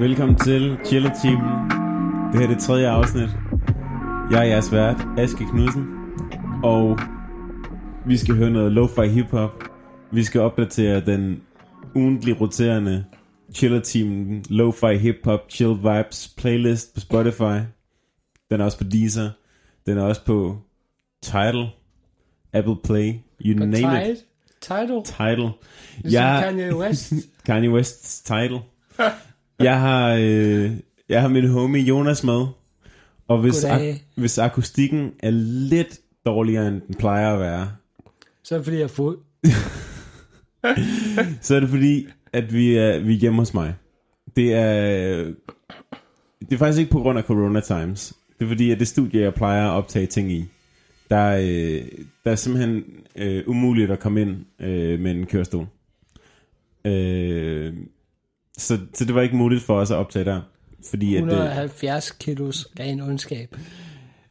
Velkommen til Chiller Team. Det her er det tredje afsnit. Jeg er jeres vært, Aske Knudsen. Og vi skal høre noget lo-fi hip-hop. Vi skal opdatere den ugentlige roterende Chiller Team Lo-fi hip-hop chill vibes playlist på Spotify. Den er også på Deezer. Den er også på Tidal, Apple Play, you På name Tide, it. Tidal. Tidal. Ligesom Jeg- Kanye West. Kanye West's title. jeg har øh, jeg har min homie Jonas med. Og hvis, ak- hvis akustikken er lidt dårligere end den plejer at være, Så er det fordi, jeg er fuld. så er det fordi, at vi er, vi er hjemme hos mig. Det er, det er faktisk ikke på grund af corona times. Det er fordi, at det studie, jeg plejer at optage ting i, der, øh, der er simpelthen øh, umuligt at komme ind øh, med en kørestol. Øh, så, så det var ikke muligt for os at optage der. Fordi at øh, 170 kilos ren ondskab.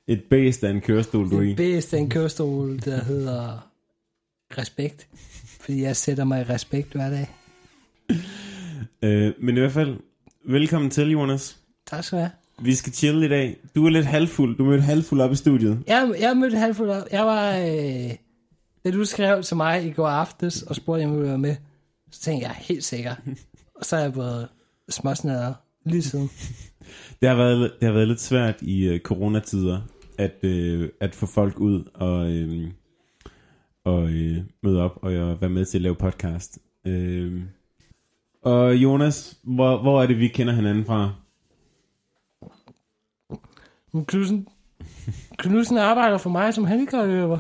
et bæst af en kørestol, du er i. bedste er en kørestol, der hedder respekt. Fordi jeg sætter mig i respekt hver dag. Øh, men i hvert fald, velkommen til, Jonas. Tak skal du have. Vi skal chille i dag. Du er lidt halvfuld. Du mødte halvfuld op i studiet. Jeg, jeg mødte halvfuld op. Jeg var... Øh, da du skrev til mig i går aftes og spurgte, om jeg ville være med, så tænkte jeg helt sikker. Og så er jeg blevet småsnader lige siden. Det har været, det har været lidt svært i øh, coronatider at, øh, at få folk ud og, øh, og øh, møde op og øh, være med til at lave podcast. Øh, og Jonas, hvor, hvor er det, vi kender hinanden fra? Knudsen, Knudsen arbejder for mig som handicaphjælper.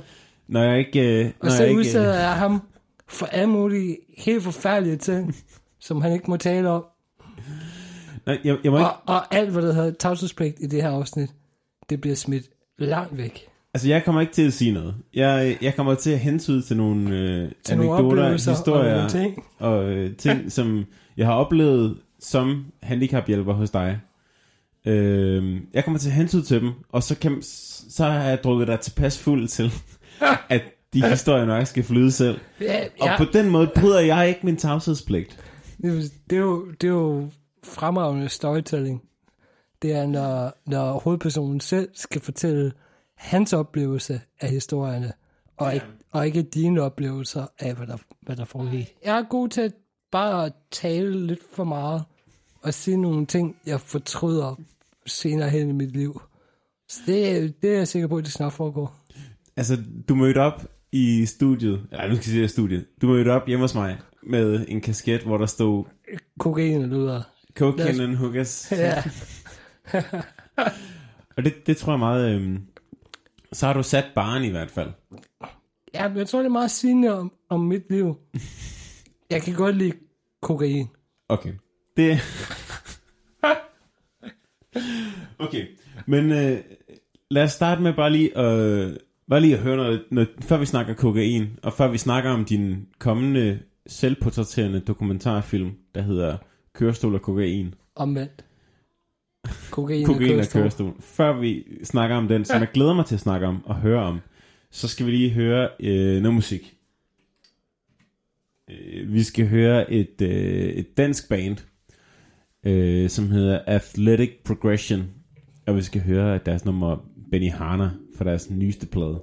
Når jeg ikke... Øh, Og når så jeg ikke, udsætter jeg ham for alle mulige helt forfærdelige ting, som han ikke må tale om. nej, jeg, jeg må ikke Og, og alt, hvad der hedder tavshedspligt i det her afsnit, det bliver smidt langt væk. Altså, jeg kommer ikke til at sige noget. Jeg, jeg kommer til at hentyde til nogle øh, Til nogle anekdoter, og historier nogle ting. og øh, ting, som jeg har oplevet som handicaphjælper hos dig. Øh, jeg kommer til at hentyde til dem, og så, kan, så har jeg drukket dig tilpas fuld til, at de historier nok skal flyde selv. Ja, Og ja, på den måde bryder jeg ikke min tavshedspligt. Det, er- det, er jo, det er jo fremragende storytelling. Det er, når, når hovedpersonen selv skal fortælle hans oplevelse af historierne, og, ikke, og ikke dine oplevelser af, hvad der, hvad der foregik. Jeg er god til at bare at tale lidt for meget, og sige nogle ting, jeg fortryder senere hen i mit liv. Så det, er- det er jeg sikker på, at det snart foregår. Altså, du mødte op i studiet, nej, nu skal jeg sige studiet. Du mødte op hjemme hos mig med en kasket, hvor der stod Kokain lyder. Cocaine and hookers. Ja. Og det, det tror jeg meget... Øhm, så har du sat barn i hvert fald. ja, men jeg tror, det er meget sigende om, om mit liv. Jeg kan godt lide kokain. Okay. Det... okay. Men øh, lad os starte med bare lige, øh, bare lige at høre noget, noget, før vi snakker kokain, og før vi snakker om din kommende selvportrætterende dokumentarfilm, der hedder Kørestol og kokain. Omvendt. Kokain, Kokain og kørestol. kørestol. Før vi snakker om den, som jeg glæder mig til at snakke om og høre om, så skal vi lige høre øh, noget musik. Øh, vi skal høre et, øh, et dansk band, øh, som hedder Athletic Progression, og vi skal høre deres nummer Benny Hanna fra deres nyeste plade.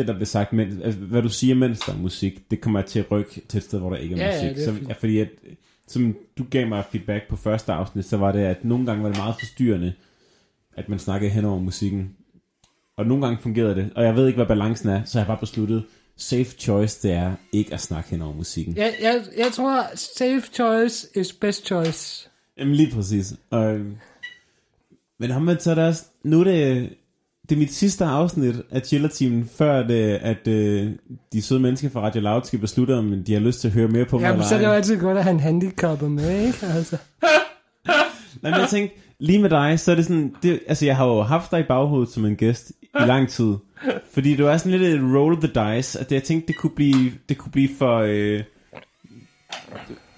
Det, der bliver sagt, men, altså, hvad du siger, mens der er musik, det kommer til at rykke til et sted, hvor der ikke er Ja, ja, musik. så, fint. ja, fordi at, som du gav mig feedback på første afsnit, så var det, at nogle gange var det meget forstyrrende, at man snakkede hen over musikken. Og nogle gange fungerede det, og jeg ved ikke, hvad balancen er, så jeg har bare besluttet, safe choice, det er ikke at snakke hen over musikken. Jeg, jeg, jeg tror, safe choice is best choice. Jamen lige præcis. Og, men omvendt så er det også, nu er det, det er mit sidste afsnit af Chiller-teamen, før det, at øh, de søde mennesker fra Radio Loud skal beslutte, om de har lyst til at høre mere på mig Jamen, eller så er det jo altid godt at have en handicapper med, ikke? Altså. Nej, men jeg tænkte, lige med dig, så er det sådan, det, altså jeg har jo haft dig i baghovedet som en gæst i lang tid, fordi du er sådan lidt et roll the dice, at jeg tænkte, det kunne blive, det kunne blive for, øh,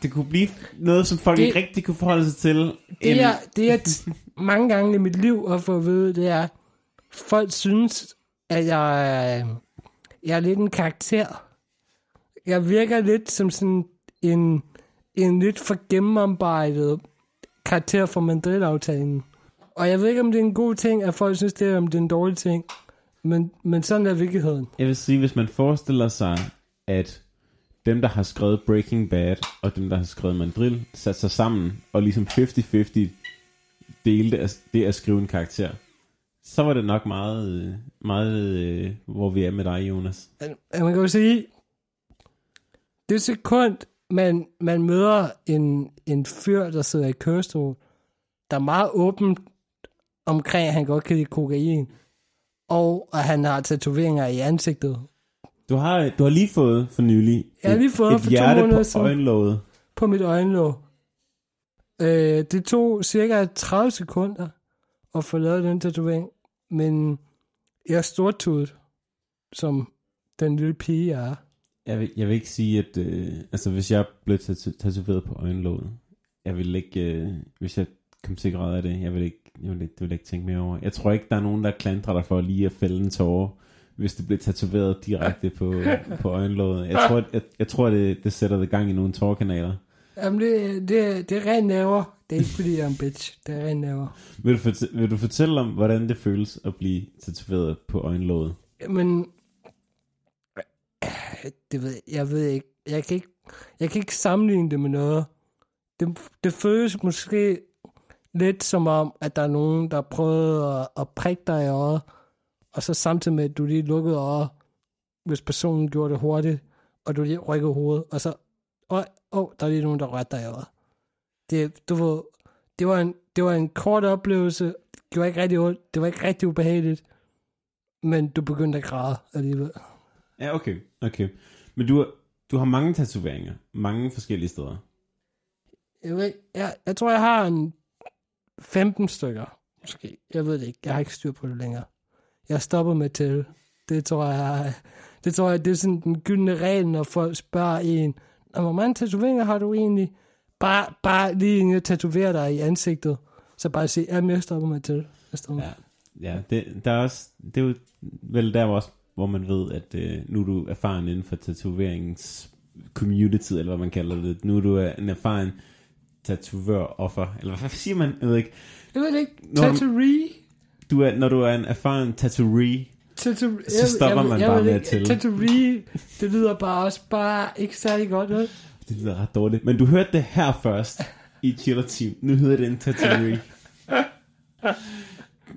det kunne blive noget, som folk Det- det, ikke rigtig kunne forholde sig til. Det, er, det er t- mange gange i mit liv at få at vide, det er, folk synes, at jeg, er- jeg er lidt en karakter. Jeg virker lidt som sådan en, en lidt for gennemarbejdet karakter for Madrid-aftalen. Og jeg ved ikke, om det er en god ting, at folk synes det, er, om det er en dårlig ting. Men, men sådan er virkeligheden. Jeg vil sige, hvis man forestiller sig, at dem, der har skrevet Breaking Bad, og dem, der har skrevet Mandrill, satte sig sammen, og ligesom 50-50 delte det at skrive en karakter, så var det nok meget, meget øh, hvor vi er med dig, Jonas. Man kan jo sige, det sekund, man, man møder en, en fyr, der sidder i kørestol, der er meget åben omkring, at han godt kan lide kokain, og at han har tatoveringer i ansigtet. Du har, du har lige fået for nylig Jeg har lige fået et for to hjerte måneder på øjenlåget. på mit øjenlåg. Øh, det tog cirka 30 sekunder at få lavet den tatovering, men jeg er stortudet, som den lille pige jeg er. Jeg vil, jeg vil ikke sige, at øh, altså, hvis jeg blev tat- tatoveret på øjenlåget, jeg vil ikke, øh, hvis jeg kom til grad af det, jeg vil ikke, jeg vil ikke, det vil jeg ikke tænke mere over. Jeg tror ikke, der er nogen, der klandrer dig for lige at fælde en tårer, hvis det bliver tatoveret direkte på, på øjenlåget. Jeg tror, jeg, jeg tror det, det sætter det gang i nogle tårkanaler. Jamen, det, det, det er ren nerver. Det er ikke, fordi jeg er en bitch. Det er ren nerver. Vil du, fortæ- vil du fortælle om, hvordan det føles at blive tatoveret på øjenlåget? Men, det ved jeg, jeg ved ikke. Jeg kan ikke, jeg kan ikke sammenligne det med noget. Det, det føles måske lidt som om, at der er nogen, der prøvede at, at prikke dig i øjet, og så samtidig med, at du lige lukkede øjet, hvis personen gjorde det hurtigt, og du lige rykkede hovedet, og så, åh, åh der er lige nogen, der rørte dig øjet. Det, du ved, det var en, det var en kort oplevelse, det gjorde ikke rigtig ondt, det var ikke rigtig ubehageligt, men du begyndte at græde alligevel. Ja, okay. okay. Men du, du har mange tatoveringer, mange forskellige steder. Jeg, ved, jeg, jeg tror, jeg har en 15 stykker, måske. Jeg ved det ikke. Jeg har ikke styr på det længere. Jeg stopper med til. Det tror jeg, det tror jeg, det er sådan den gyldne regel, når folk spørger en, "Nå, hvor mange tatoveringer har du egentlig? Bare, bare lige inden jeg tatoverer dig i ansigtet, så bare sige, jamen jeg stopper med til. Jeg stopper. Ja, ja det, der er også, det er jo vel der, også, hvor man ved, at øh, nu er du erfaren inden for tatoveringens community, eller hvad man kalder det. Nu er du en erfaren tatovør-offer, eller hvad siger man? Jeg ved ikke. Jeg ved ikke. Når du- er, når du er en erfaren tattooee, Tattoo, Så stopper man bare med at tælle. Tattoo det lyder bare også bare ikke særlig godt, vel? det lyder ret dårligt, men du hørte det her først i Chiller Team. Nu hedder det en tattooee.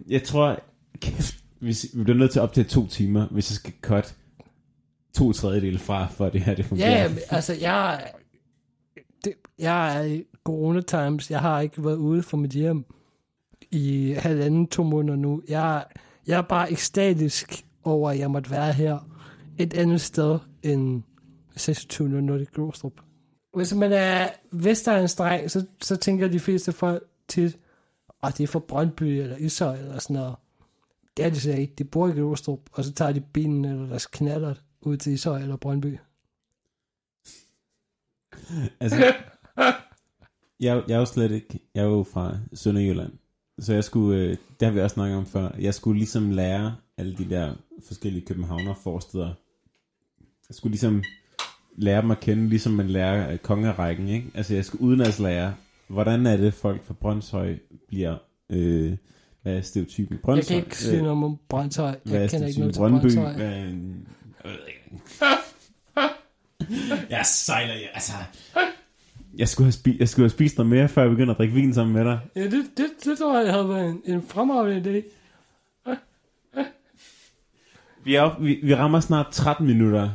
Jeg tror, kæft, hvis, vi bliver nødt til op til to timer, hvis jeg skal cut to tredjedele fra, for det her det fungerer. Ja, men, altså, jeg, det, jeg er i corona times. Jeg har ikke været ude fra mit hjem i halvanden, to måneder nu. Jeg, jeg er bare ekstatisk over, at jeg måtte være her et andet sted end 2600 i Glostrup. Hvis man er Vestegnsdreng, så, så tænker de fleste folk tit, at det er fra Brøndby eller Ishøj eller sådan noget. Det er de slet ikke. De bor i Glostrup, og så tager de bilen eller deres knaller ud til Ishøj eller Brøndby. Altså, jeg, jeg er jo slet ikke, jeg er jo fra Sønderjylland, så jeg skulle, øh, det har vi også snakket om før, jeg skulle ligesom lære alle de der forskellige københavner forsteder. Jeg skulle ligesom lære dem at kende, ligesom man lærer øh, kongerækken, ikke? Altså jeg skulle udenlandslære, hvordan er det folk fra Brøndshøj bliver, øh, Hvad er stereotypen? Jeg Brøndshøj? kan ikke sige noget om Brøndshøj. Hvad er Jeg kender ikke noget til Brøndby? Brøndshøj. Hvad er en- Jeg ved ikke. Jeg sejler, jeg, altså... Jeg skulle, have spi- jeg skulle have spist noget mere, før jeg begyndte at drikke vin sammen med dig. Ja, det, det, det tror jeg havde været en, en fremragende idé. Vi, er op, vi, vi rammer snart 13 minutter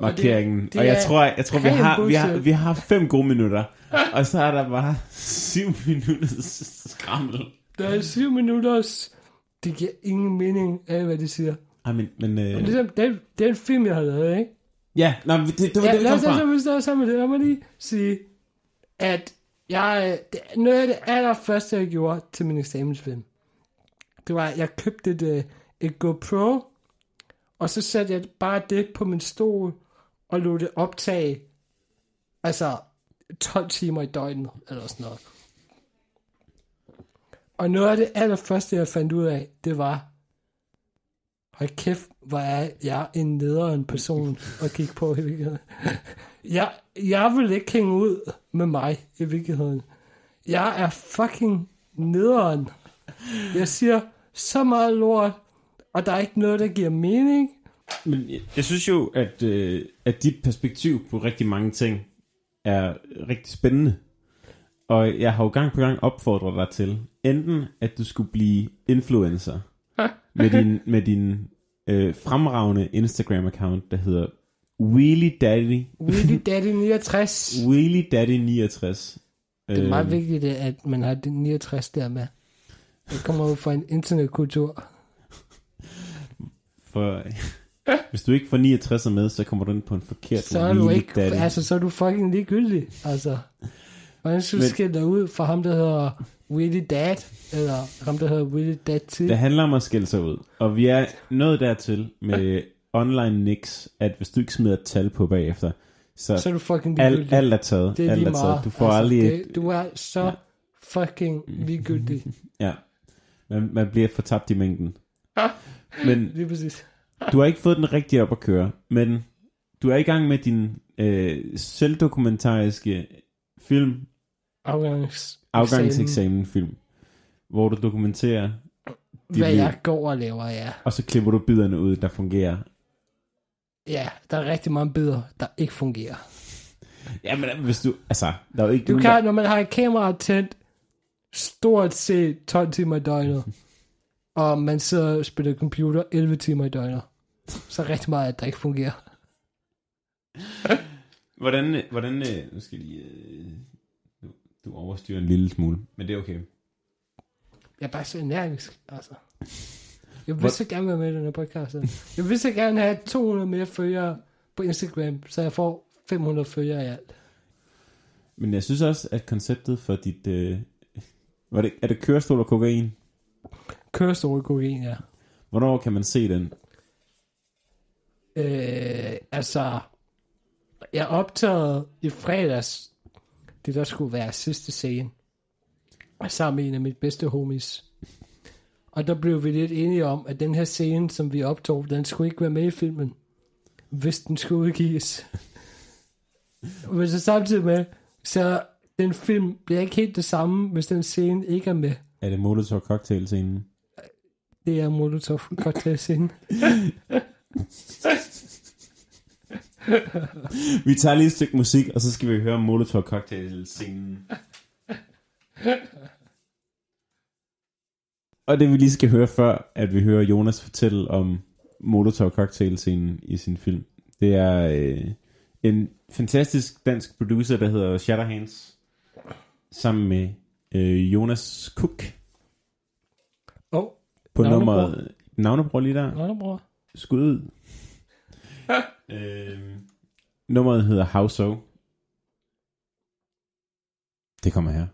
markeringen, og, det det, og jeg er tror, jeg, jeg tror vi, har, vi, har, vi har fem gode minutter, og så er der bare 7 minutter skrammel. Der er syv minutters... Det giver ingen mening af, hvad de siger. Ej, men, men øh, Men det, er, det, er, det er en film, jeg har lavet, ikke? ja, nej, det, det var Ja, det, vi kom os lad os fra. er sammen med det. Lad mig lige sige, at jeg, øh, det, noget af det allerførste, jeg gjorde til min eksamensfilm, det var, at jeg købte et, øh, et GoPro, og så satte jeg bare det på min stol, og lod det optage, altså 12 timer i døgnet, eller sådan noget. Og noget af det allerførste, jeg fandt ud af, det var, hold kæft, hvor er jeg en nederen person at kigge på i virkeligheden. Jeg, jeg vil ikke hænge ud med mig i virkeligheden. Jeg er fucking nederen. Jeg siger så meget lort, og der er ikke noget, der giver mening. Men jeg, jeg synes jo, at, øh, at dit perspektiv på rigtig mange ting er rigtig spændende. Og jeg har jo gang på gang opfordret dig til, enten at du skulle blive influencer med din, med din øh, fremragende Instagram-account, der hedder Wheelie Daddy, Willy Daddy 69. Wheelie Daddy 69. Det er meget Øh, vigtigt, at man har det 69 der med. Det kommer jo fra en internetkultur. For, hvis du ikke får 69 med, så kommer du ind på en forkert Så er du Wheelie ikke, Daddy. altså så er du fucking ligegyldig. Altså, hvordan skulle du skille dig ud for ham, der hedder Willy Dad, eller ham, der hedder Willy Dad til? Det handler om at skille sig ud. Og vi er nået dertil med online nix, at hvis du ikke smider et tal på bagefter, så, Så er du fucking alt, ligegyldig. alt er taget. det er alt lige er taget. Du får aldrig et, det, Du er så fucking ligegyldig. ja, man, man bliver fortabt i mængden. Men Lige præcis. du har ikke fået den rigtige op at køre, men du er i gang med din øh, selvdokumentariske film, Afgangs. afgangseksamen film, hvor du dokumenterer, Hvad liv. jeg går og laver, ja. og så klipper du biderne ud, der fungerer. Ja, der er rigtig mange bidder, der ikke fungerer. Ja, men hvis du, altså, der er jo ikke Du nogen, kan, når man har et kamera tændt, stort set 12 timer i døgnet, og man sidder og spiller computer 11 timer i døgnet, så er rigtig meget, at der ikke fungerer. Hvordan, hvordan, øh, nu skal jeg lige, øh, du, overstyrer en lille smule, men det er okay. Jeg er bare så energisk, altså. Jeg vil så gerne være med i den her podcast. Jeg vil så gerne have 200 mere følgere på Instagram, så jeg får 500 følgere i alt. Men jeg synes også, at konceptet for dit, øh, var det, er det kørestol og kokain? Kørestol i kokain, ja. Hvornår kan man se den? Øh, altså, jeg optagede i fredags, det der skulle være sidste scene, sammen med en af mine bedste homies. Og der blev vi lidt enige om, at den her scene, som vi optog, den skulle ikke være med i filmen, hvis den skulle udgives. Men så samtidig med, så den film bliver ikke helt det samme, hvis den scene ikke er med. Er det Molotov cocktail scenen? Det er Molotov cocktail scene. Vi tager lige et stykke musik, og så skal vi høre Molotov cocktail scenen. Og det vi lige skal høre før, at vi hører Jonas fortælle om Molotov cocktail scenen i sin film, det er øh, en fantastisk dansk producer, der hedder Shatterhands, sammen med øh, Jonas Cook oh, på Navnebror. nummeret... Navnebror lige der. nå, bror. Skud ud. øh, nummeret hedder How So. Det kommer her.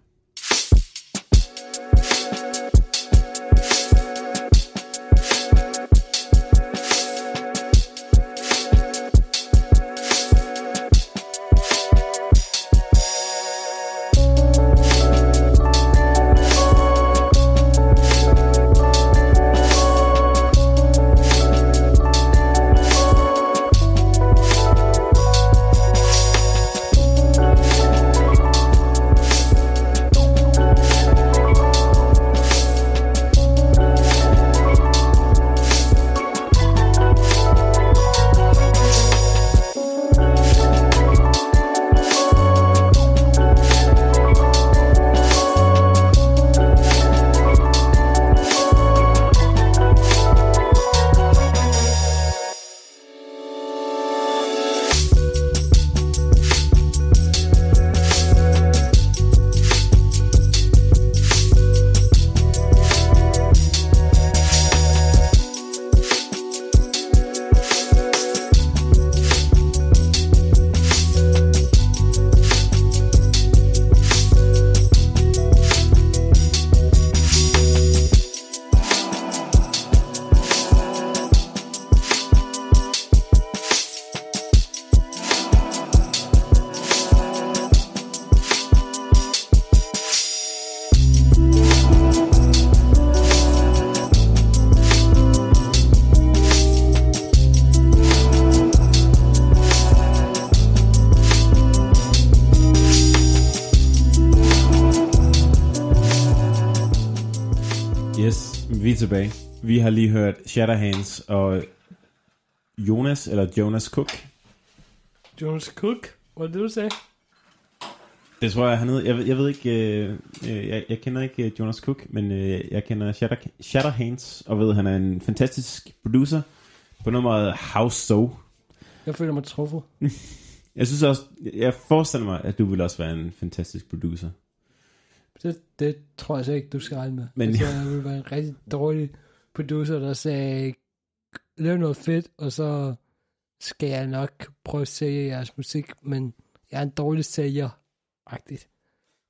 Tilbage. Vi har lige hørt Shatterhands og Jonas, eller Jonas Cook. Jonas Cook, hvad det, du sagde? Det tror jeg, han hed. Jeg, ved- jeg ved ikke, øh, øh, jeg, jeg kender ikke øh, Jonas Cook, men øh, jeg kender Shatter, Shatterhands, og ved, han er en fantastisk producer på nummeret House So. Jeg føler mig truffet. Jeg synes også, jeg forestiller mig, at du vil også være en fantastisk producer. Det, det tror jeg så ikke, du skal regne med. Men-. Altså, jeg vil være en rigtig dårlig producer, der sagde, lav noget fedt, og så skal jeg nok prøve at sælge jeres musik, men jeg er en dårlig sælger, agtigt.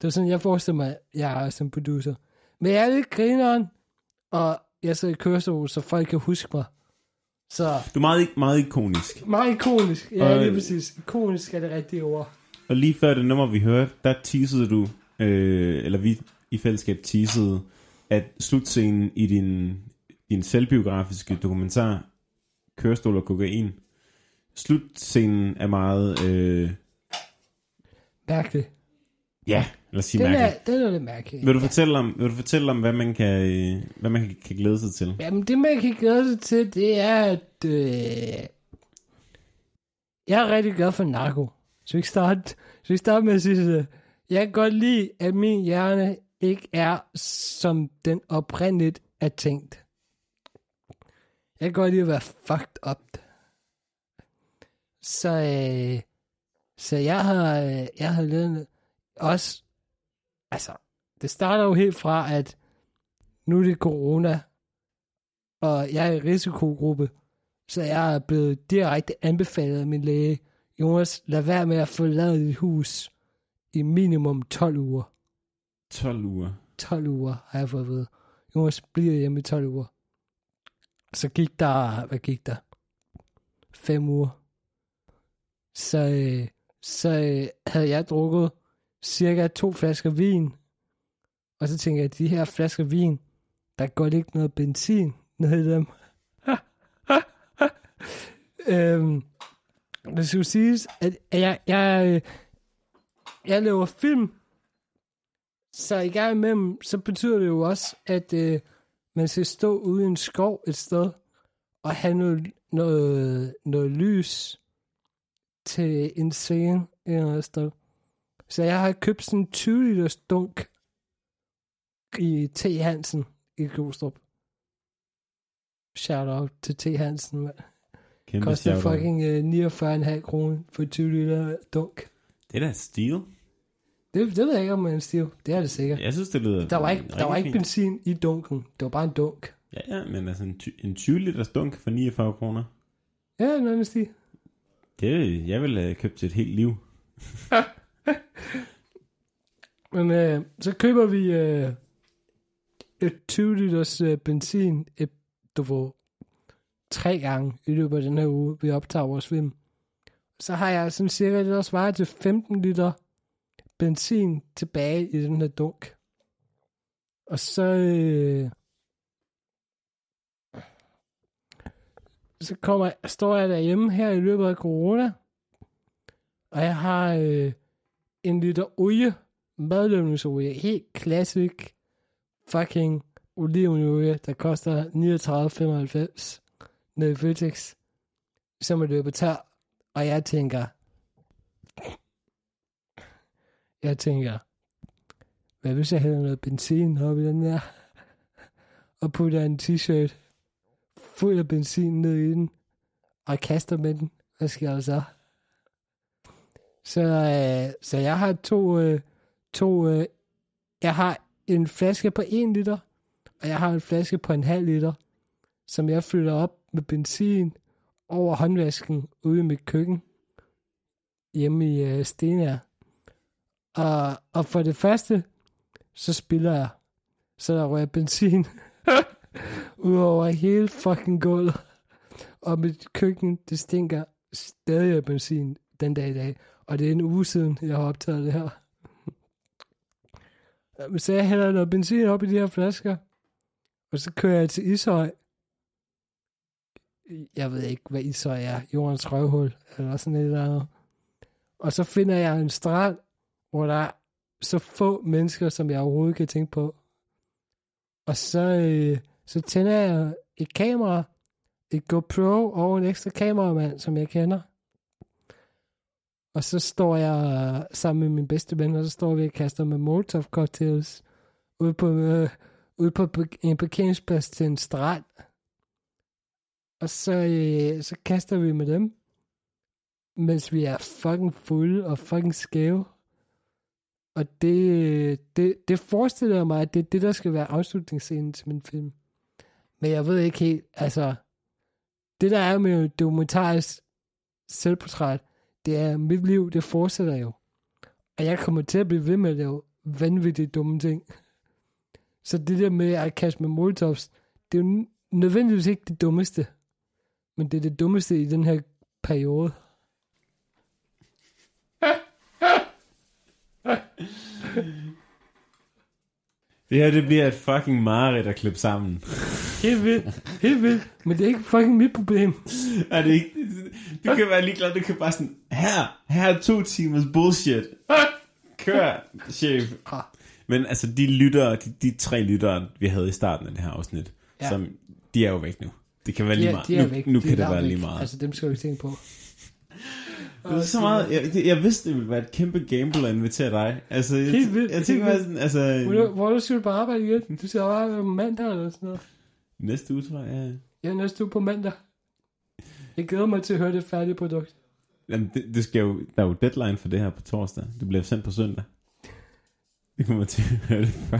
Det er sådan, jeg forestiller mig, jeg er som producer. Men jeg er lidt grineren, og jeg sidder i kørestol, så folk kan huske mig. Så Du er meget, meget ikonisk. meget ikonisk. Ja, Og- lige præcis. Ikonisk er det rigtige ord. Og lige før det nummer, vi hørte, der teasede du, øh, eller vi i fællesskab teasede, at slutscenen i din, din selvbiografiske dokumentar, Kørestol og kokain, slutscenen er meget, øh, Mærkeligt. ja, lad os sige Den mærkelig. er, den er lidt mærkelig. Vil du fortælle om, vil du fortælle om hvad man kan, øh, hvad man kan, glæde sig til? Jamen, det man kan glæde sig til, det er, at øh, jeg er rigtig glad for narko. Så vi starte, så vi starte med at sige, at jeg kan godt lide, at min hjerne ikke er, som den oprindeligt er tænkt. Jeg kan godt lide at være fucked up. Så, øh, så jeg har, øh, jeg har lavet også, altså, det starter jo helt fra, at nu er det corona, og jeg er i risikogruppe, så jeg er blevet direkte anbefalet af min læge, Jonas, lad være med at forlade dit hus i minimum 12 uger. 12 uger. 12 uger har jeg fået at vide. Jonas bliver hjemme i 12 uger. Så gik der, hvad gik der? 5 uger. Så, øh, så øh, havde jeg drukket cirka to flasker vin. Og så tænkte jeg, at de her flasker vin, der går ikke noget benzin ned i dem. øhm, det skulle siges, at jeg, jeg, jeg laver film, så i gang imellem, så betyder det jo også, at øh, man skal stå ude i en skov et sted, og have noget, noget, noget lys til en scene eller andet sted. Så jeg har købt sådan en 20 liters dunk i T. Hansen i Glostrup. Shout out til T. Hansen, mand. Kæmpe Koster fucking øh, 49,5 kroner for 20 liter dunk. Det er da stil. Det, det ved jeg ikke, om man er en stiv. Det er det sikkert. Jeg synes, det lyder Der var ikke, der var ikke fint. benzin i dunken. Det var bare en dunk. Ja, ja, men altså en, ty- en 20 liters dunk for 49 kroner. Ja, noget med stil. Det, jeg ville have købt til et helt liv. Men øh, så køber vi øh, et 20 liters øh, benzin, et, du får tre gange i løbet af den her uge, vi optager vores film. Så har jeg sådan cirka det, der svarer til 15 liter benzin tilbage i den her dunk. Og så... Øh, så kommer, står jeg derhjemme her i løbet af corona, og jeg har øh, en liter olie, madlavningsolie, helt klassisk fucking olivenolie, der koster 39,95 nede i Føtex, som er løbet tør, og jeg tænker, jeg tænker, hvad hvis jeg hælder noget benzin op i den der, og putter en t-shirt fuld af benzin ned i den, og kaster med den, hvad sker der så? Så, øh, så jeg har to, øh, to øh, jeg har en flaske på 1 liter, og jeg har en flaske på en halv liter, som jeg fylder op med benzin over håndvasken ude i mit køkken, hjemme i øh, Stenær. Og, og for det første, så spiller jeg, så der rører benzin ud over hele fucking gulvet. Og mit køkken, det stinker stadig af benzin den dag i dag. Og det er en uge siden, jeg har optaget det her. Så jeg hælder noget benzin op i de her flasker, og så kører jeg til Ishøj. Jeg ved ikke, hvad Ishøj er. Jordens røvhul, eller sådan et eller andet. Og så finder jeg en strand, hvor der er så få mennesker, som jeg overhovedet kan tænke på. Og så, øh, Så tænder jeg et kamera, et GoPro og en ekstra kameramand, som jeg kender. Og så står jeg sammen med min bedste ven, og så står vi og kaster med Molotov cocktails ude på, øh, ude på en parkeringsplads til en strand. Og så, øh, så kaster vi med dem, mens vi er fucking fulde og fucking skæve. Og det, det, det forestiller mig, at det er det, der skal være afslutningsscenen til min film. Men jeg ved ikke helt, altså, det der er med dokumentarisk selvportræt, det er, mit liv, det fortsætter jo. Og jeg kommer til at blive ved med at lave vanvittigt dumme ting. Så det der med at kaste med Molotovs, det er jo nødvendigvis ikke det dummeste. Men det er det dummeste i den her periode. Det her, det bliver et fucking mareridt at klippe sammen. Helt vildt, helt vildt. Men det er ikke fucking mit problem. er det ikke? Du kan være ligeglad, du kan bare sådan, her, her er to timers bullshit. Kør, chef. Ah. Men altså, de lyttere, de, de tre lyttere, vi havde i starten af det her afsnit, Ja. som, de er jo væk nu. Det kan være De lige meget. de er nu væk. nu de kan det være væk. lige meget. Altså, dem skal ikke tænke på. Det er så meget, jeg, det- jeg vidste, det ville være et kæmpe gamble at invitere dig. Altså, jeg, Helt vildt, jeg tænker helt bare sådan, altså, Hvor, hvor du på arbejde igen? Du skal arbejde på mandag eller sådan noget. næste uge, tror jeg. Jeg er næste uge på mandag. Jeg glæder mig til at høre det færdige produkt. Jamen, det, det skal jo, der er jo deadline for det her på torsdag. Det bliver sendt på søndag. Det kommer til at høre det før.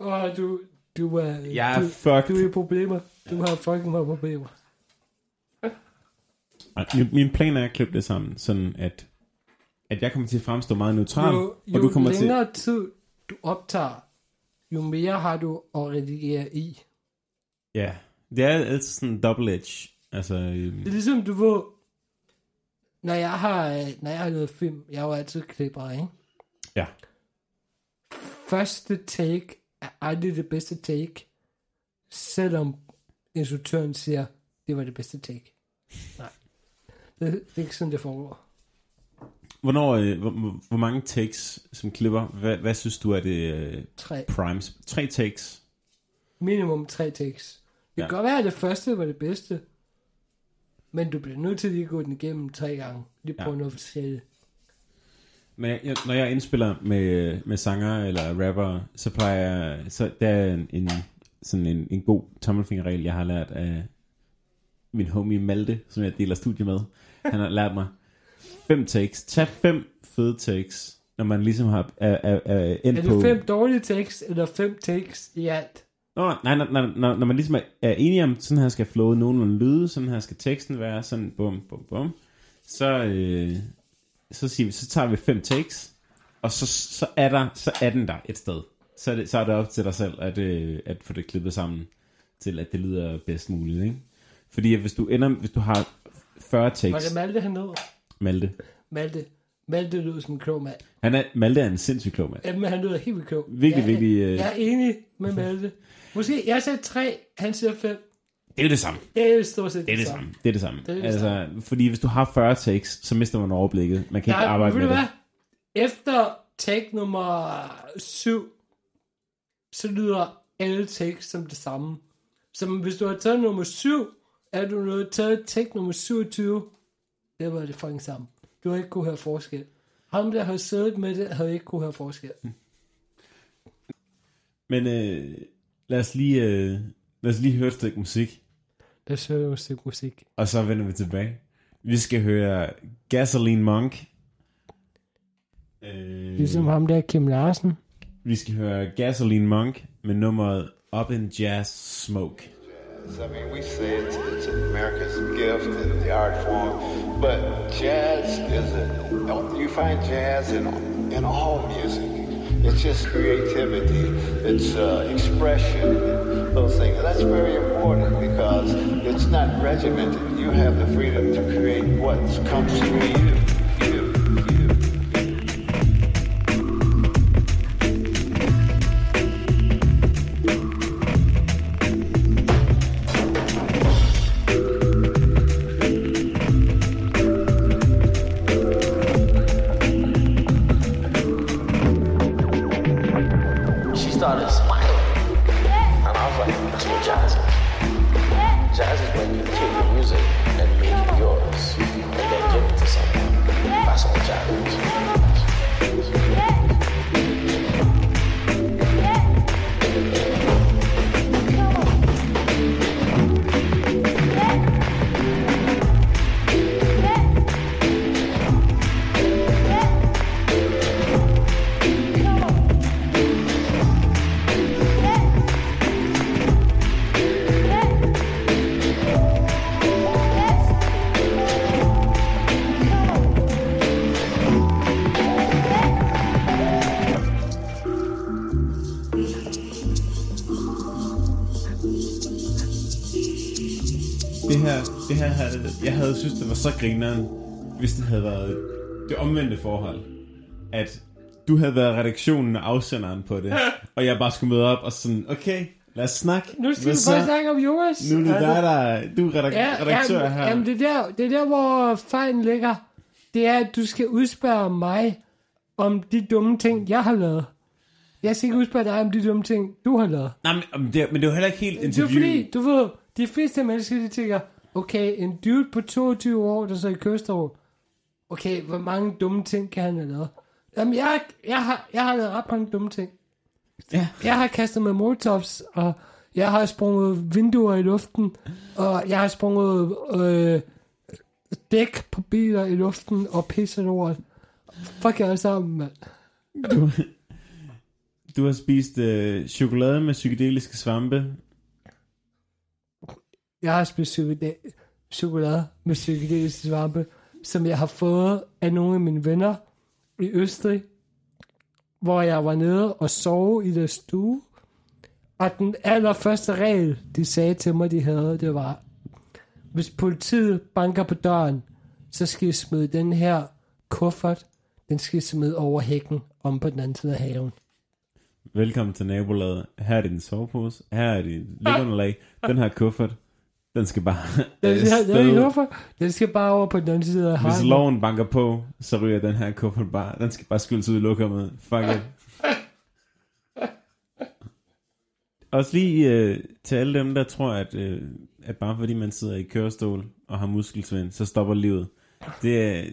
Åh, du, du er... Jeg er du, fucked. du er i problemer. Du har fucking meget problemer. Min, min plan er at klippe det sammen, sådan at, at jeg kommer til at fremstå meget neutral, Jo, jo og du kommer til... længere tid du optager, jo mere har du at redigere i. Ja, det er altid sådan en double edge. Altså, øhm, Det er ligesom, du ved, når jeg har, når jeg har lavet film, jeg er jo altid klipper, ikke? ja. Første take er aldrig det bedste take, selvom instruktøren siger, det var det bedste take. Nej. Det, det er ikke sådan, det foregår. Hvornår, øh, hvor, hvor- mange takes som klipper, hvad, hvad synes du er det øh, Tre. primes? Tre takes? Minimum tre takes. Det Ja. kan godt være, at det første var det bedste, men du bliver nødt til lige at gå den igennem tre gange. Lige prøve Ja. noget forskelligt. Når jeg, jeg, når jeg indspiller med, med sanger eller rapper, så plejer jeg, så der er en, en, sådan en, en god tommelfingerregel, jeg har lært af min homie Malte, som jeg deler studie med. Han har lært mig fem takes. Tag fem fede takes, når man ligesom har er, er, er endt Er på... det fem dårlige takes, eller fem takes i alt? Nå, nej, nej, nej, når, når man ligesom er, er enige om, sådan her skal flowet nogenlunde lyde, sådan her skal teksten være, sådan bum, bum, bum, så, øh, så, siger vi, så tager vi fem takes, og så, så, er der, så er den der et sted. Så er det, så er det op til dig selv, at, øh, at få det klippet sammen, til at det lyder bedst muligt, ikke? Fordi hvis du ender, hvis du har 40 Var takes, det Malte, han hed? Malte, Malte. Malte lyder som en klog mand. han er, Malte er en sindssyg klog mand. Jamen, han lyder helt vildt klog. Virkelig, jeg, virkelig, øh, Jeg er enig med Malte. Måske, jeg sagde tre, han siger fem. Det er det samme. Det er jo stort set Det er det samme. Det er det samme. Det er det altså, fordi hvis du har 40 takes, så mister man overblikket. Man kan ikke Nej, arbejde ved med det. hvad? Efter take nummer 7, så lyder alle takes som det samme. Så hvis du har taget nummer 7, er du nødt taget take nummer 27, det var det fucking samme. Du har ikke kunne høre forskel. Ham, der har siddet med det, havde ikke kunne høre forskel. Men øh, lad, os lige, øh, lad os lige høre et stykke musik, Lad os høre et stykke musik. og så vender vi tilbage. Vi skal høre Gasoline Monk. Øh, Ligesom ham der, Kim Larsen. vi skal høre Gasoline Monk med nummeret Up in Jazz Smoke. I mean, we say it's, it's America's gift and the art form, but jazz is a, you find jazz in, in all music. It's just creativity, it's uh, expression, those things. That's very important because it's not regimented. You have the freedom to create what comes you. you, var så grineren, hvis det havde været det omvendte forhold. At du havde været redaktionen og afsenderen på det, og jeg bare skulle møde op og sådan, okay, lad os snakke. Nu skal vi bare snakke om Jonas. Nu er det dig, der du er redak- Ja, redaktør jamen, her. Jamen, det er, der, det er der, hvor fejlen ligger. Det er, at du skal udspørge mig om de dumme ting, jeg har lavet. Jeg skal ikke udspørge dig om de dumme ting, du har lavet. Nej, men, men, det, men det var heller ikke helt Det er interview. fordi, du ved, de fleste mennesker, de tænker, okay, en dude på 22 år, der så i kørestol, okay, hvor mange dumme ting kan han have lavet? Jamen, jeg, jeg, har, jeg har lavet ret mange dumme ting. Ja. Jeg har kastet med molotovs, og jeg har sprunget vinduer i luften, og jeg har sprunget øh, dæk på biler i luften, og pisset lort. Fuck jer alle sammen, mand. Du, du har spist øh, chokolade med psykedeliske svampe. Jeg har spist chokolade, med psykedeliske svampe, som jeg har fået af nogle af mine venner i Østrig, hvor jeg var nede og sove i deres stue. Og den allerførste regel, de sagde til mig, de havde, det var, hvis politiet banker på døren, så skal I smide den her kuffert, den skal I smide over hækken om på den anden side af haven. Velkommen til nabolaget. Her er din sovepose. Her er dit liggeunderlag. Den her kuffert, den skal bare Den, øh, den, sted. den, den, skal bare over på den anden side af Hvis loven banker på, så ryger den her kuffert bare. Den skal bare skyldes ud i lokummet. Fuck it. Også lige øh, til alle dem, der tror, at, øh, at bare fordi man sidder i kørestol og har muskelsvind, så stopper livet. Det er,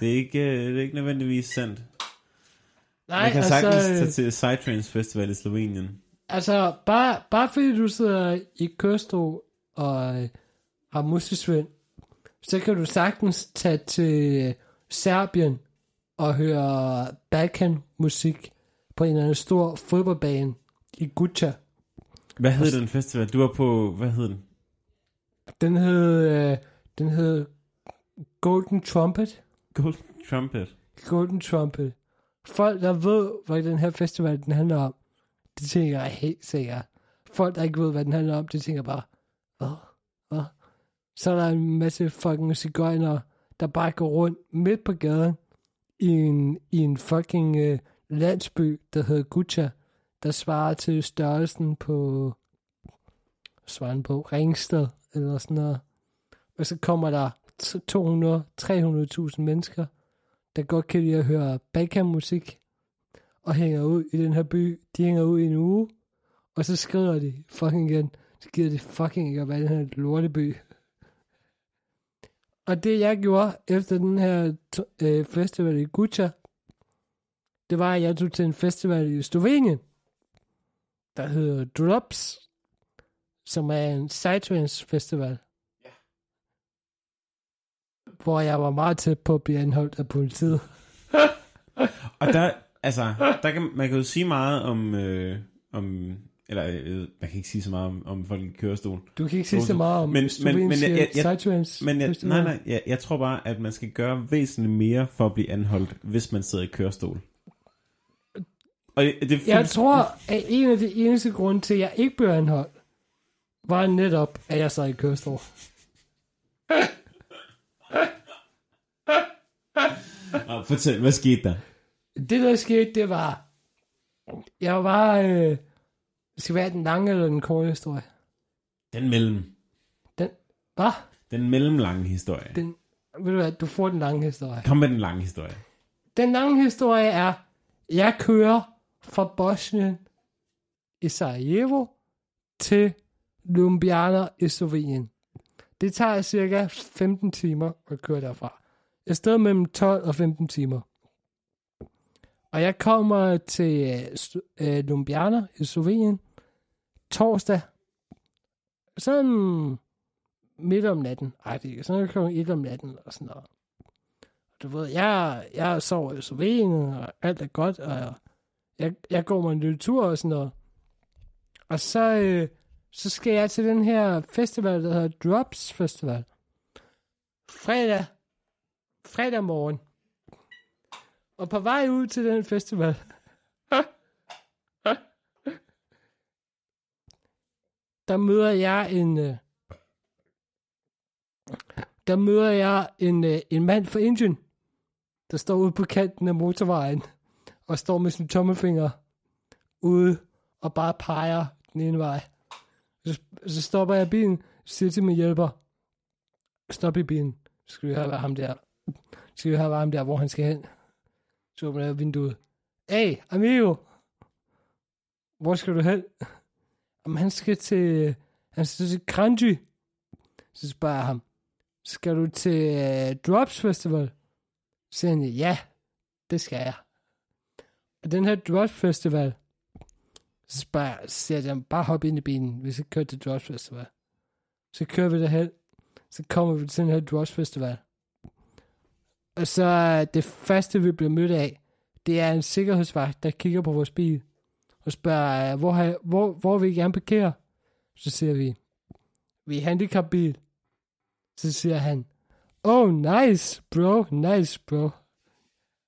det er, ikke, øh, det er ikke nødvendigvis sandt. Nej, Man kan altså, sagtens øh, tage til Psytrance Festival i Slovenien. Altså, bare, bare fordi du sidder i kørestol og øh, har muskelsvind, så kan du sagtens tage til Serbien og høre Balkan-musik på en eller anden stor fodboldbane i Guća. Hvad hed den festival? Du var på, hvad hed den? Den hed, øh, den hed Golden Trumpet. Golden Trumpet. Golden Trumpet. Folk, der ved, hvad den her festival den handler om, de tænker helt sikkert. Folk, der ikke ved, hvad den handler om, de tænker bare, hvad? Hvad? Så er der en masse fucking cigøjner, der bare går rundt midt på gaden i en, i en fucking øh, landsby, der hedder Gucha, der svarer til størrelsen på svaren på Ringsted eller sådan noget. Og så kommer der 200-300.000 mennesker, der godt kan lide at høre Balkan-musik, og hænger ud i den her by. De hænger ud i en uge, og så skrider de fucking igen. Så gider de fucking ikke at være den her lorteby. Og det jeg gjorde efter den her øh, festival i Guća, det var, at jeg tog til en festival i Slovenien, der hedder Drops, som er en Psytrance festival. Hvor jeg var meget tæt på at blive anholdt af politiet. Og der, altså, der kan, man kan jo sige meget om, øh, om eller øh, man kan ikke sige så meget om, om folk i kørestol. Du kan ikke sige så meget om Men- men- men jeg- jeg- jeg- Psytrance Men jeg, nej, nej, jeg, jeg tror bare, at man skal gøre væsentligt mere for at blive anholdt, hvis man sidder i kørestol. Og det, det Jeg tror, at en af de eneste grunde til, at jeg ikke blev anholdt, var netop, at jeg sad i kørestol. Nå, fortæl, hvad skete der? Det, der skete, det var, jeg var, øh, det skal være den lange eller den korte historie. Den mellem. Den, hvad? Den mellemlange historie. Den, ved du hvad, du får den lange historie. Kom med den lange historie. Den lange historie er, jeg kører fra Bosnien i Sarajevo til Ljubljana i Slovenien. Det tager cirka 15 timer at køre derfra. Et sted mellem 12 og 15 timer. Og jeg kommer til øh, øh, Ljubljana i Slovenien torsdag. Sådan midt om natten. Ej, det er sådan klokken et om natten og sådan noget du ved, jeg, jeg sover i Slovenien, og alt er godt, og jeg, jeg går mig en lille tur og sådan noget. Og så, øh, så skal jeg til den her festival, der hedder Drops Festival. Fredag, fredag morgen. Og på vej ud til den festival, der møder jeg en, øh, der møder jeg en, øh, en mand fra Indien, der står ude på kanten af motorvejen, og står med sin tommelfinger ude, og bare peger den ene vej. Så, så stopper jeg bilen, siger til min hjælper, stop i bilen, så skal vi have ham der, så skal vi have ham der, hvor han skal hen. Så åbner jeg vinduet. Hey, amigo! Hvor skal du hen? Jamen, han skal til, han skal til Kranji. Så spørger jeg ham, skal du til øh, Drops Festival? Så siger han, ja, det skal jeg. Og den her Drops Festival, så spørger jeg, så siger jeg, bare hop ind i bilen, hvis jeg kører til Drops Festival. Så kører vi derhen, så kommer vi til den her Drops Festival. Og så øh, det første, vi bliver mødt af, det er en sikkerhedsvagt, der kigger på vores bil og spørger, øh, hvor, har, hvor, hvor vil I gerne parkere? Så siger vi, vi er handicapbil. Så siger han, oh nice bro, nice bro.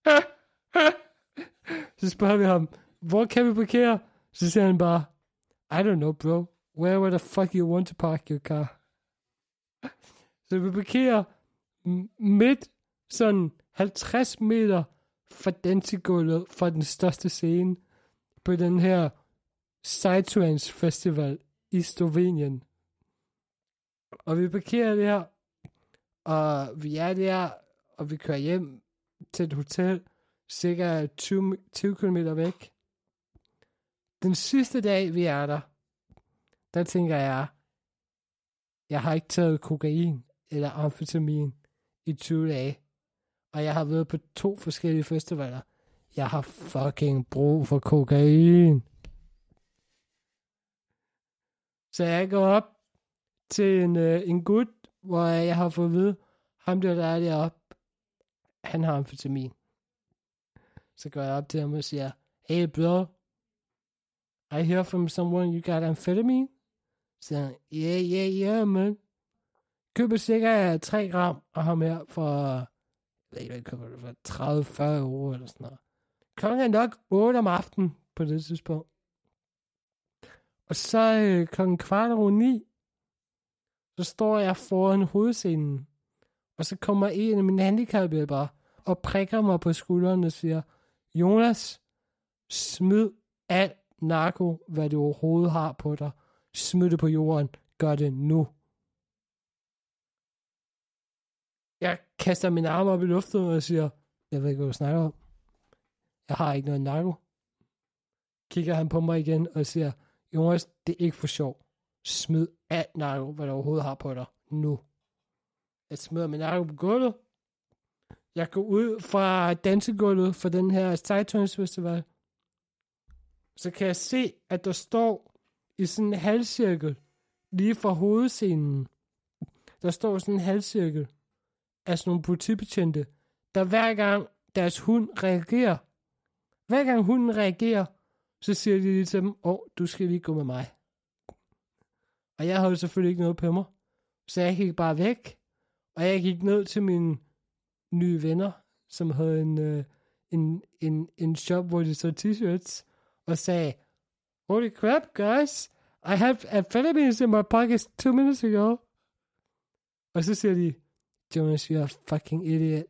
så spørger vi ham, hvor kan vi parkere? Så siger han bare, I don't know bro, where the fuck you want to park your car? Så vi parkerer midt sådan 50 meter fra dansegulvet fra den største scene på den her Psytrance Festival i Slovenien. Og vi parkerer der, og vi er der, og vi kører hjem til et hotel, cirka 20, 20 km væk. Den sidste dag, vi er der, der tænker jeg, jeg har ikke taget kokain eller amfetamin i 20 dage. Og jeg har været på to forskellige festivaler. Jeg har fucking brug for kokain. Så jeg går op til en, øh, en gut, hvor jeg har fået at vide, ham der, der er deroppe, han har amfetamin. Så går jeg op til ham og siger, hey bro, I hear from someone you got amphetamine? Så siger han, yeah, yeah, yeah, man. Køber cirka 3 gram og har mere for, jeg ved ikke, hvad køber det for, 30-40 euro eller sådan noget. Klokken er nok 8 om aftenen på det tidspunkt. Og så øh, klokken kvart over 9, så står jeg foran hovedscenen, og så kommer en af mine handicaphjælpere og prikker mig på skulderen og siger, Jonas, smid alt narko, hvad du overhovedet har på dig. Smid det på jorden. Gør det nu. Jeg kaster min arm op i luften og siger, jeg ved ikke, hvad du snakker om. Jeg har ikke noget narko. Kigger han på mig igen og siger, Jonas, det er ikke for sjov. Smid alt narko, hvad du overhovedet har på dig, nu. Jeg smider min narko på gulvet. Jeg går ud fra dansegulvet for den her Sightones Festival. Så kan jeg se, at der står i sådan en halvcirkel, lige fra hovedscenen, der står sådan en halvcirkel af sådan nogle politibetjente, der hver gang deres hund reagerer, hver gang hunden reagerer, så siger de lige til dem, åh, oh, du skal lige gå med mig. Og jeg havde selvfølgelig ikke noget på mig. Så jeg gik bare væk. Og jeg gik ned til mine nye venner, som havde en, øh, en, en, en shop, hvor de så t-shirts, og sagde, Holy crap, guys, I have amphetamines in my pockets two minutes ago. Og så siger de, Jonas, you're a fucking idiot.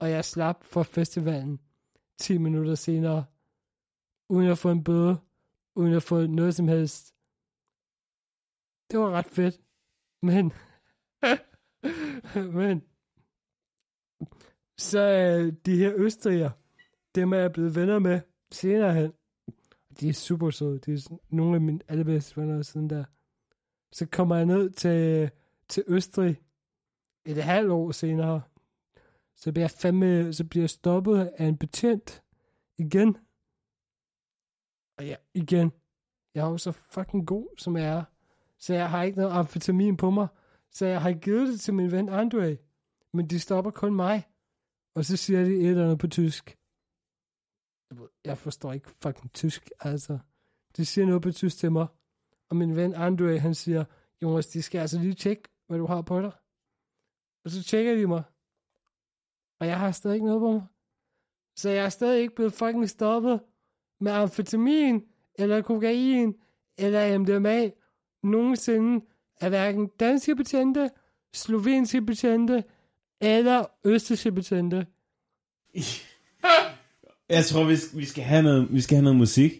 Og jeg slap for festivalen 10 minutter senere, uden at få en bøde, uden at få noget som helst. Det var ret fedt. Men, men, så øh, de her østrigere, dem er jeg blevet venner med senere hen. De er super søde. De er nogle af mine allerbedste venner siden der. Så kommer jeg ned til, øh, til Østrig et halvt år senere. Så bliver jeg fandme, så bliver jeg stoppet af en betjent igen. Og ja, igen. Jeg er jo så fucking god, som jeg er. Så jeg har ikke noget amfetamin på mig. Så jeg har givet det til min ven Andre. Men de stopper kun mig. Og så siger de et eller andet på tysk. Jeg forstår ikke fucking tysk, altså. De siger noget på tysk til mig. Og min ven Andre, han siger, Jonas, de skal altså lige tjekke, hvad du har på dig. Og så tjekker de mig. Og jeg har stadig ikke noget på mig. Så jeg er stadig ikke blevet fucking stoppet med amfetamin, eller kokain, eller MDMA, nogensinde af hverken danske betjente, slovenske betjente eller østerske betjente. Jeg tror, vi skal, vi skal, have noget, vi skal have noget musik.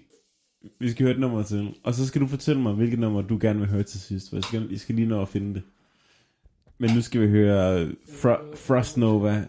Vi skal høre et nummer til. Og så skal du fortælle mig, hvilket nummer du gerne vil høre til sidst. For jeg skal, jeg skal lige nå at finde det. Men nu skal vi høre øh, Fro- Frost Nova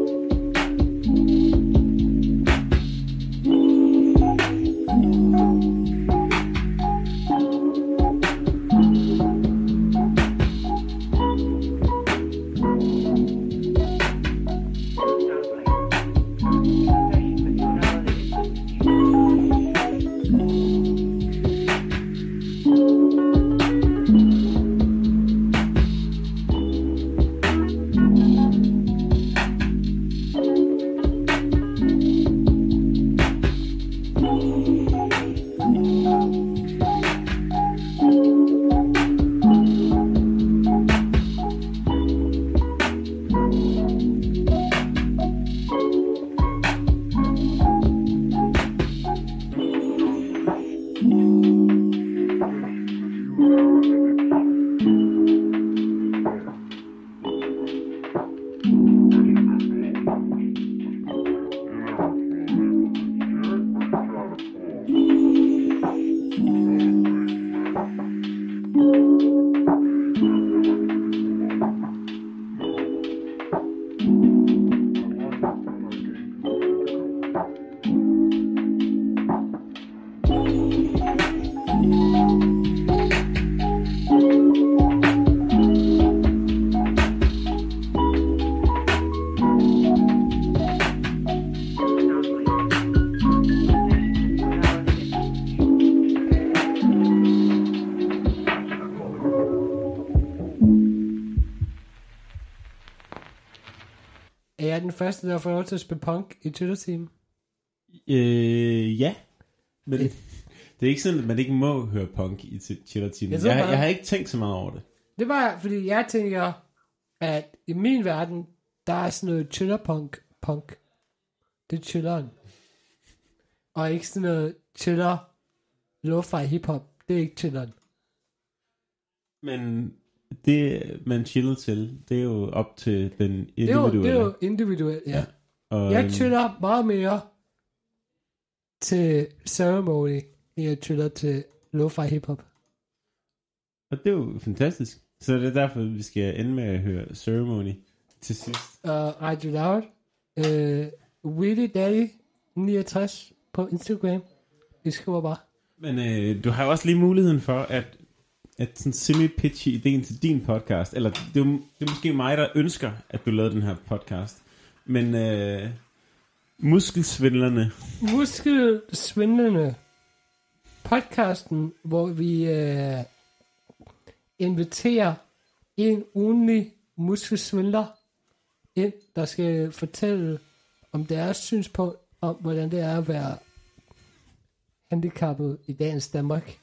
første, der får lov til at spille punk i Twitter Team? Øh, ja. Men det er ikke sådan, at man ikke må høre punk i Ch- Chiller Team. Jeg Jeg, jeg, har ikke tænkt så meget over det. Det var, fordi jeg tænker, at i min verden, der er sådan noget chiller punk. punk. Det er chilleren. Og ikke sådan noget chiller lo-fi hiphop. Det er ikke chilleren. Men det, man chiller til, det er jo op til den Det er jo, individuelle. det er jo individuelt, ja. Ja. Og, Jeg øhm, chiller meget mere til ceremony, end jeg chiller til lo-fi hiphop. Og det er jo fantastisk. Så det er derfor, vi skal ende med at høre Ceremony til sidst. Uh, Radio Loud. Uh, Willy Daddy 69 på Instagram. I skriver bare. Men øh, du har jo også lige muligheden for at, at sådan semi-pitche ideen til din podcast. Eller det er, det er måske mig, der ønsker, at du lavede den her podcast. Men øh, muskelsvindlerne, Muskelsvindlerne. podcasten, hvor vi øh, inviterer en ugenlig muskelsvindler ind, der skal fortælle om deres synspunkt om, hvordan det er at være handicappet i dagens Danmark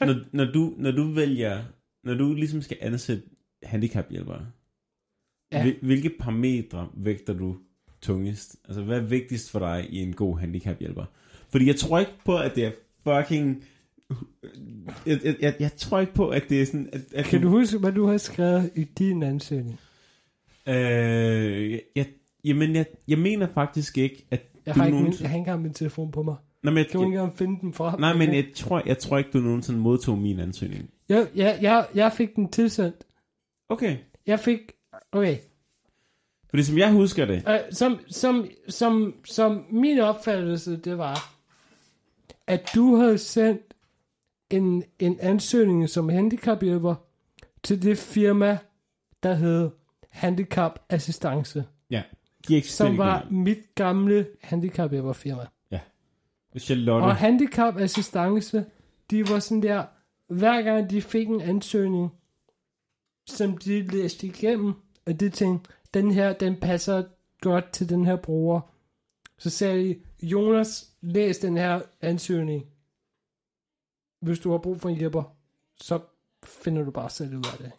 når, når, du, når du vælger, når du ligesom skal ansætte handicaphjælpere, Ja. ja. hvilke parametre vægter du tungest? Altså, hvad er vigtigst for dig i en god handicaphjælper? Fordi jeg tror ikke på, at det er fucking... Jeg, jeg, jeg, jeg tror ikke på, at det er sådan... At, at Kan du huske, hvad du har skrevet i din ansøgning? Øh, jeg, jamen, jeg, jeg mener faktisk ikke, at Jeg du har, ikke nogensinde... jeg har ikke engang min telefon på mig. Nej, men jeg, Kan du ikke engang finde den frem? nej, men jeg tror, jeg tror ikke, du nogensinde modtog min ansøgning. Jeg, jeg, jeg, jeg fik den tilsendt. Okay. Jeg fik... Okay. Fordi som jeg husker det, Uh, som, som, som, som min opfattelse, det var, at du havde sendt en, en ansøgning som handicaphjælper til det firma, der hed Handicap Assistance, ja, de som var mit gamle handicaphjælperfirma. Charlotte. Og Handicap Assistance, de var sådan der, hver gang de fik en ansøgning, som de læste igennem, og de tænkte, den her, den passer godt til den her bruger. Så sagde de, Jonas, læs den her ansøgning. Hvis du har brug for en hjælper, så finder du bare selv ud af det.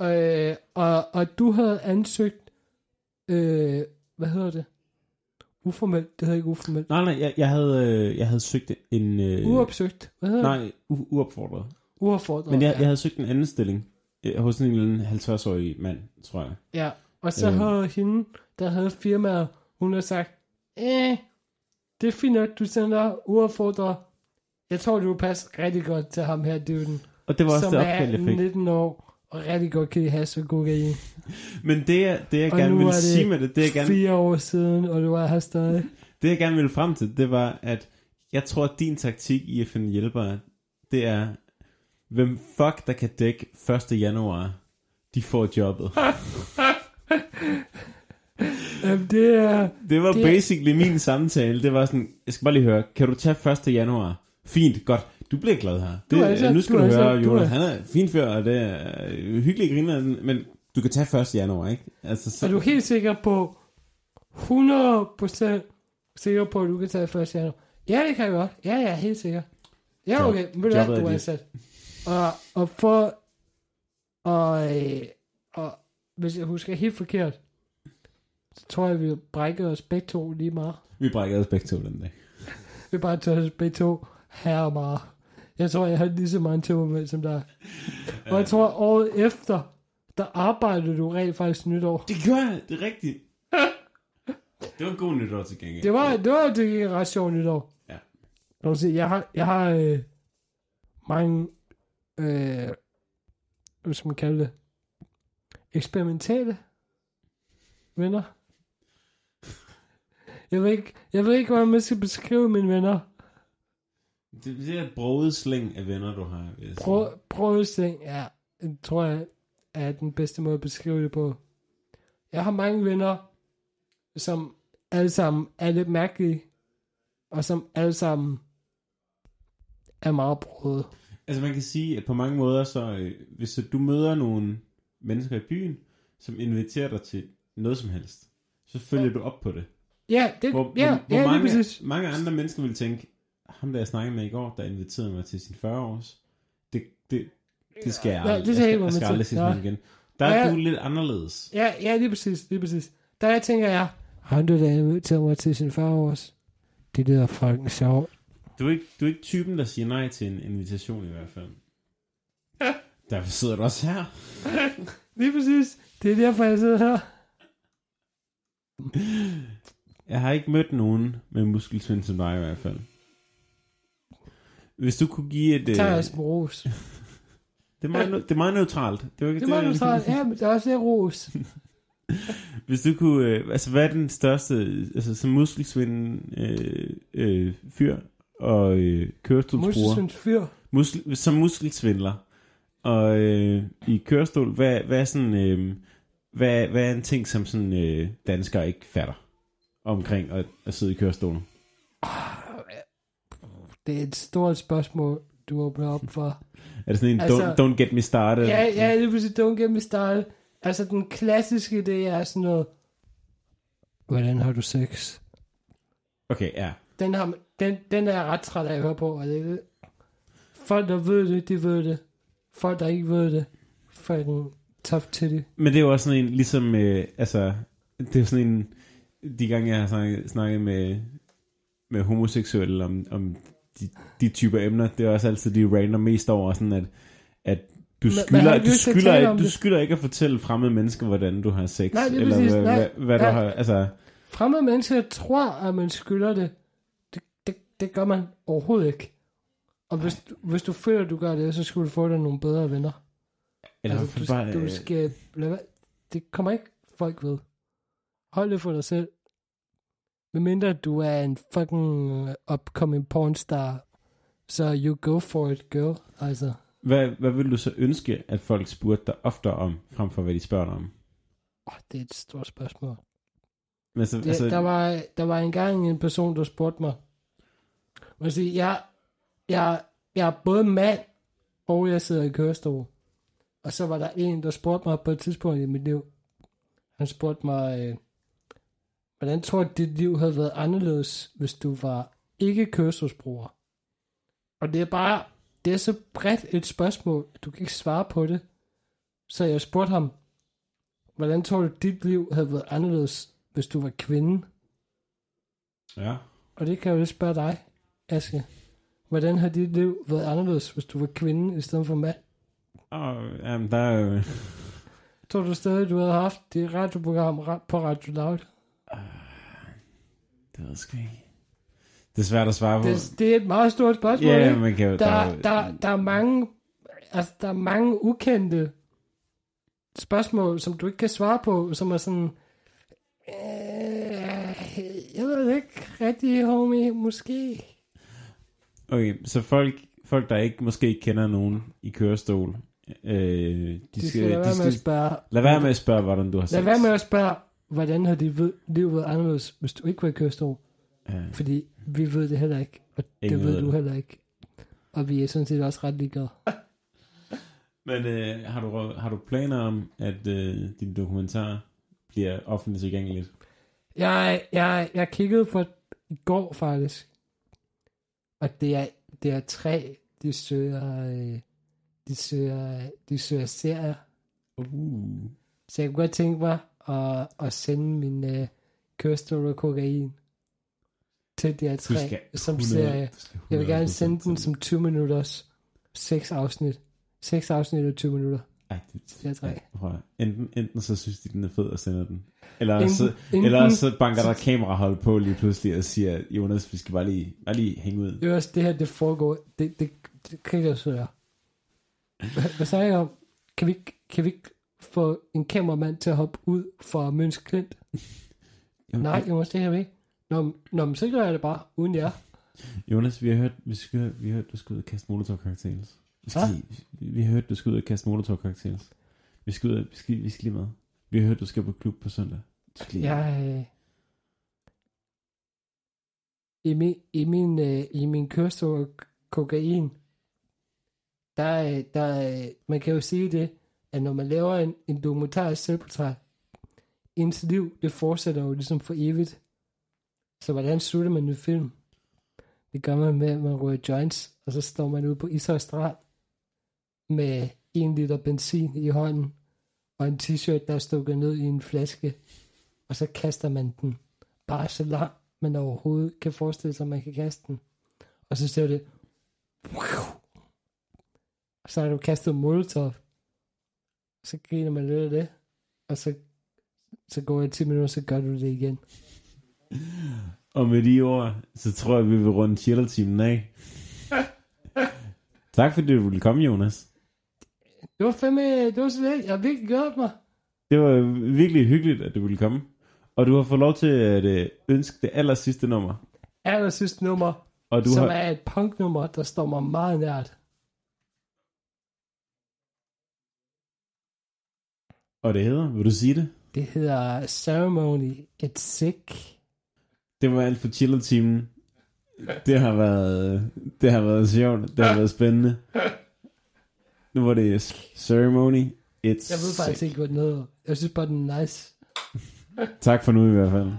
Øh, og, og du havde ansøgt, øh, hvad hedder det? Uformelt, det hedder ikke uformelt. Nej, nej, jeg, jeg, havde, øh, jeg havde søgt en... Øh, Uopsøgt, hvad hedder? Nej, u- uopfordret. Uopfordret. Men jeg, ja. jeg havde søgt en anden stilling øh, hos en eller anden 50-årig mand, tror jeg. Ja, og så Øhm. havde hende, der havde firmaet, hun har sagt, eh, det er fint, at du sender uopfordret. Jeg tror, du vil passe rigtig godt til ham her, duden, Og det var også som det opkald, jeg fik. 19 år og rigtig godt kan lide hash og kokain. Men det, jeg, det jeg Og gerne ville er sige med det, det jeg, gerne, Fire år siden, og du er her stadig. det jeg gerne ville frem til, det var, at jeg tror, at din taktik i at finde hjælpere, det er, hvem fuck, der kan dække 1. januar, de får jobbet. Jamen, det er... Det var Det- basically min samtale. Det var sådan, jeg skal bare lige høre, kan du tage 1. januar? Fint, godt. Du bliver glad her. Du Det, er altså- nu skal du du, høre, du Jonas, han er fin fyr, og det er øh, hyggelig griner, men du kan tage 1. januar, ikke? Altså, så, Er du helt sikker på, 100% sikker på, at du kan tage først januar? Ja, det kan jeg godt. Ja, jeg er helt sikker. Ja, Job- okay. Men ved du hvad, du er ansat. Og, og for... Og, øh, og hvis jeg husker helt forkert, så tror jeg, vi brækkede os begge to lige meget. vi brækkede os begge to den dag. Vi bare tager os begge to her og meget. Jeg tror, jeg havde lige så mange tømmermænd som dig. Og jeg tror, året efter, der arbejdede du rent faktisk nytår. Det gør jeg, det er rigtigt. det var en god nytår til gengæld. Det var, det var det ret sjovt nytår. Ja. Jeg, sige, jeg har, jeg har øh, mange, øh, hvad skal man kalde det, eksperimentale venner. Jeg ved ikke, jeg ved ikke, hvordan man skal beskrive mine venner. Det, er et broget slæng af venner, du har. sige. Prøv, prøvesting, ja, det tror jeg er den bedste måde at beskrive det på. Jeg har mange venner, som alle sammen er lidt mærkelige, og som alle sammen er meget brøde. Altså man kan sige, at på mange måder, så øh, hvis du møder nogle mennesker i byen, som inviterer dig til noget som helst, så følger Ja. du op på det. Ja, det, Hvor, ja, hvor, hvor ja mange, præcis. mange andre mennesker vil tænke, ham der jeg snakkede med i går, der inviterede mig til sin 40 års, det, det, det skal jeg Ja, aldrig, det jeg skal jeg ikke jeg skal aldrig Nej. ham igen. Der er Ja. du lidt anderledes. Ja, ja, lige præcis, lige præcis. Der tænker jeg, han du der inviteret mig til sin 40 års. Det lyder fucking sjovt. Du er, ikke, du er ikke typen, der siger nej til en invitation i hvert fald. Derfor sidder du også her. Lige præcis. Det er derfor, jeg sidder her. Jeg har ikke mødt nogen med muskelsvind som dig i hvert fald. Hvis du kunne give et... Tager øh, jeg som ros. det, er meget, det er meget neutralt. Det, var ikke, Det må du tage. Ja, men det er også lidt ros. Hvis du kunne... Øh, altså, hvad er den største... Altså, som muskelsvind øh, øh, fyr og øh, kørestolsbruger... Fyr. Muskel, som muskelsvindler og øh, i kørestol, hvad, hvad er sådan... Øh, hvad, hvad er en ting, som sådan øh, danskere ikke fatter omkring at, at sidde i kørestolen? Det er et stort spørgsmål, du åbner op for. Er det sådan en, Altså- don't, don't get me started? Ja, ja, det er præcis, don't get me started. Altså, den klassiske, det er sådan noget, hvordan har du sex? Okay, ja. Den, har, den, den er jeg ret træt af at høre på. Det, folk, der ved det, de ved det. Folk, der ikke ved det, fucking tough titty. Men det er jo også sådan en, ligesom, øh, altså, det er sådan en, de gange jeg har snakket, snakket med, med homoseksuelle om, om de, de typer emner, det er også altid de random mest over, sådan at, at du skylder, du du, skylder, du skylder ikke at fortælle fremmede mennesker, hvordan du har sex. Nej, det er eller præcis, hvad, nej. hvad, hvad du Ja. har, altså, Fremmede mennesker tror, at man skylder det. Det, det, det gør man overhovedet ikke. Og hvis, du- hvis du føler, at du gør det, så skulle du få dig nogle bedre venner. eller altså, du, bare, du øh, skal være. Det kommer ikke folk ved. Hold det for dig selv. Medmindre du er en fucking uh, upcoming pornstar, så you go for it, girl. Altså, hvad, hvad vil du så ønske, at folk spurgte dig oftere om, frem for hvad de spørger dig om? åh, det er et stort spørgsmål. Men altså, Det, altså, der, var, der var engang en person, der spurgte mig. Jeg, sige, jeg, jeg, jeg er både mand, og jeg sidder i kørestol. Og så var der en, der spurgte mig på et tidspunkt i mit liv. Han spurgte mig, øh, hvordan tror du, dit liv havde været anderledes, hvis du var ikke kørestolsbruger? Og det er bare, det er så bredt et spørgsmål, at du kan ikke svare på det. Så jeg spurgte ham, hvordan tror du, dit liv havde været anderledes, hvis du var kvinde? Ja. Og det kan jeg jo lige spørge dig, Aske. Hvordan har dit liv været anderledes, hvis du var kvinde i stedet for mand? Og, jamen, der er jo... Tror du stadig, du havde haft det radioprogram ra- på Radio Loud? Det ved jeg sgu ikke. Det er svært at svare på. Det, det er et meget stort spørgsmål, Ja, ikke? man kan jo... der, der, der, er mange, altså, der er mange ukendte spørgsmål, som du ikke kan svare på, som er sådan, øh, jeg ved det ikke rigtig, homie, måske. Okay, så folk, folk der ikke måske ikke kender nogen i kørestol, øh, de, De skal lade være med at spørge, lad være med at spørge, hvordan du har sex. lad være med at spørge, hvordan har dit ved- liv været anderledes, hvis du ikke var i kørestol? Ja. Fordi vi ved det heller ikke, og det ved ved du det. heller ikke. Og vi er sådan set også ret ligeglade. Men øh, har, du, har du planer om, at øh, din dokumentar bliver offentligt tilgængeligt? Jeg, jeg, jeg kiggede på i går faktisk. Og det er, det er tre, de søger, øh, de søger, de søger serier. Uh. Så jeg kunne godt tænke mig at, at sende min øh, kørestol og kokain til de her tre skal som 100 serie. Jeg vil gerne 100% sende den som 20 minutters, seks afsnit. Seks afsnit og 20 minutter. Ej, det, tre. prøv at- enten, enten så synes de, den er fed og sender den. Eller, Enten- så, enten- eller også så banker der kamerahold på lige pludselig og siger, Jonas, vi skal bare lige, bare lige hænge ud. Det er også det her, det foregår. Det, det, det kan jeg så gøre. Hvad, hvad sagde jeg om? Kan vi, kan vi få en kameramand til at hoppe ud for Møns Klint? Jamen, Nej, jeg måske det her ikke. Nå, men- nå, men så gør jeg det bare, uden jer. Jonas, vi har hørt, vi skal, vi har hørt du skal ud og kaste molotov cocktails. Vi, skal, vi, vi har hørt, du skal ud og kaste molotov cocktails. Vi skal, ud, og- vi skal, vi skal lige med. Vi har hørt, du skal på klub på søndag. Du skal lige Jeg, øh, i min, i min, øh, i min kørestol kokain, der, øh, der, øh, man kan jo sige det, at når man laver en, en dokumentarisk selvportræt, ens liv, det fortsætter jo ligesom for evigt. Så hvordan slutter man en film? Det gør man med, at man rører joints, og så står man ude på Ishøj Strand med en liter benzin i hånden, og en t-shirt, der er stukket ned i en flaske, og så kaster man den bare så langt, man overhovedet kan forestille sig, at man kan kaste den. Og så ser det, og så har du kastet molotov, så griner man lidt af det, og så, så går det 10 minutter, så gør du det igen. Og med de ord, så tror jeg, vi vil runde chiller-timen af. tak fordi du ville komme, Jonas. Det var fandme, det var så lidt, jeg har virkelig gjort mig. Det var virkelig hyggeligt, at du ville komme. Og du har fået lov til at øh, ønske det aller sidste nummer. Aller sidste nummer, Og du som har, er et punknummer, der står mig meget nært. Og det hedder, vil du sige det? Det hedder Ceremony It's Sick. Det var alt for chiller-timen. Det har været, det har været sjovt. Det har været spændende. Nu var det ceremony. It's Jeg ved faktisk sick. ikke, hvad den hedder. Jeg synes bare, den er nice. Tak for nu i hvert fald.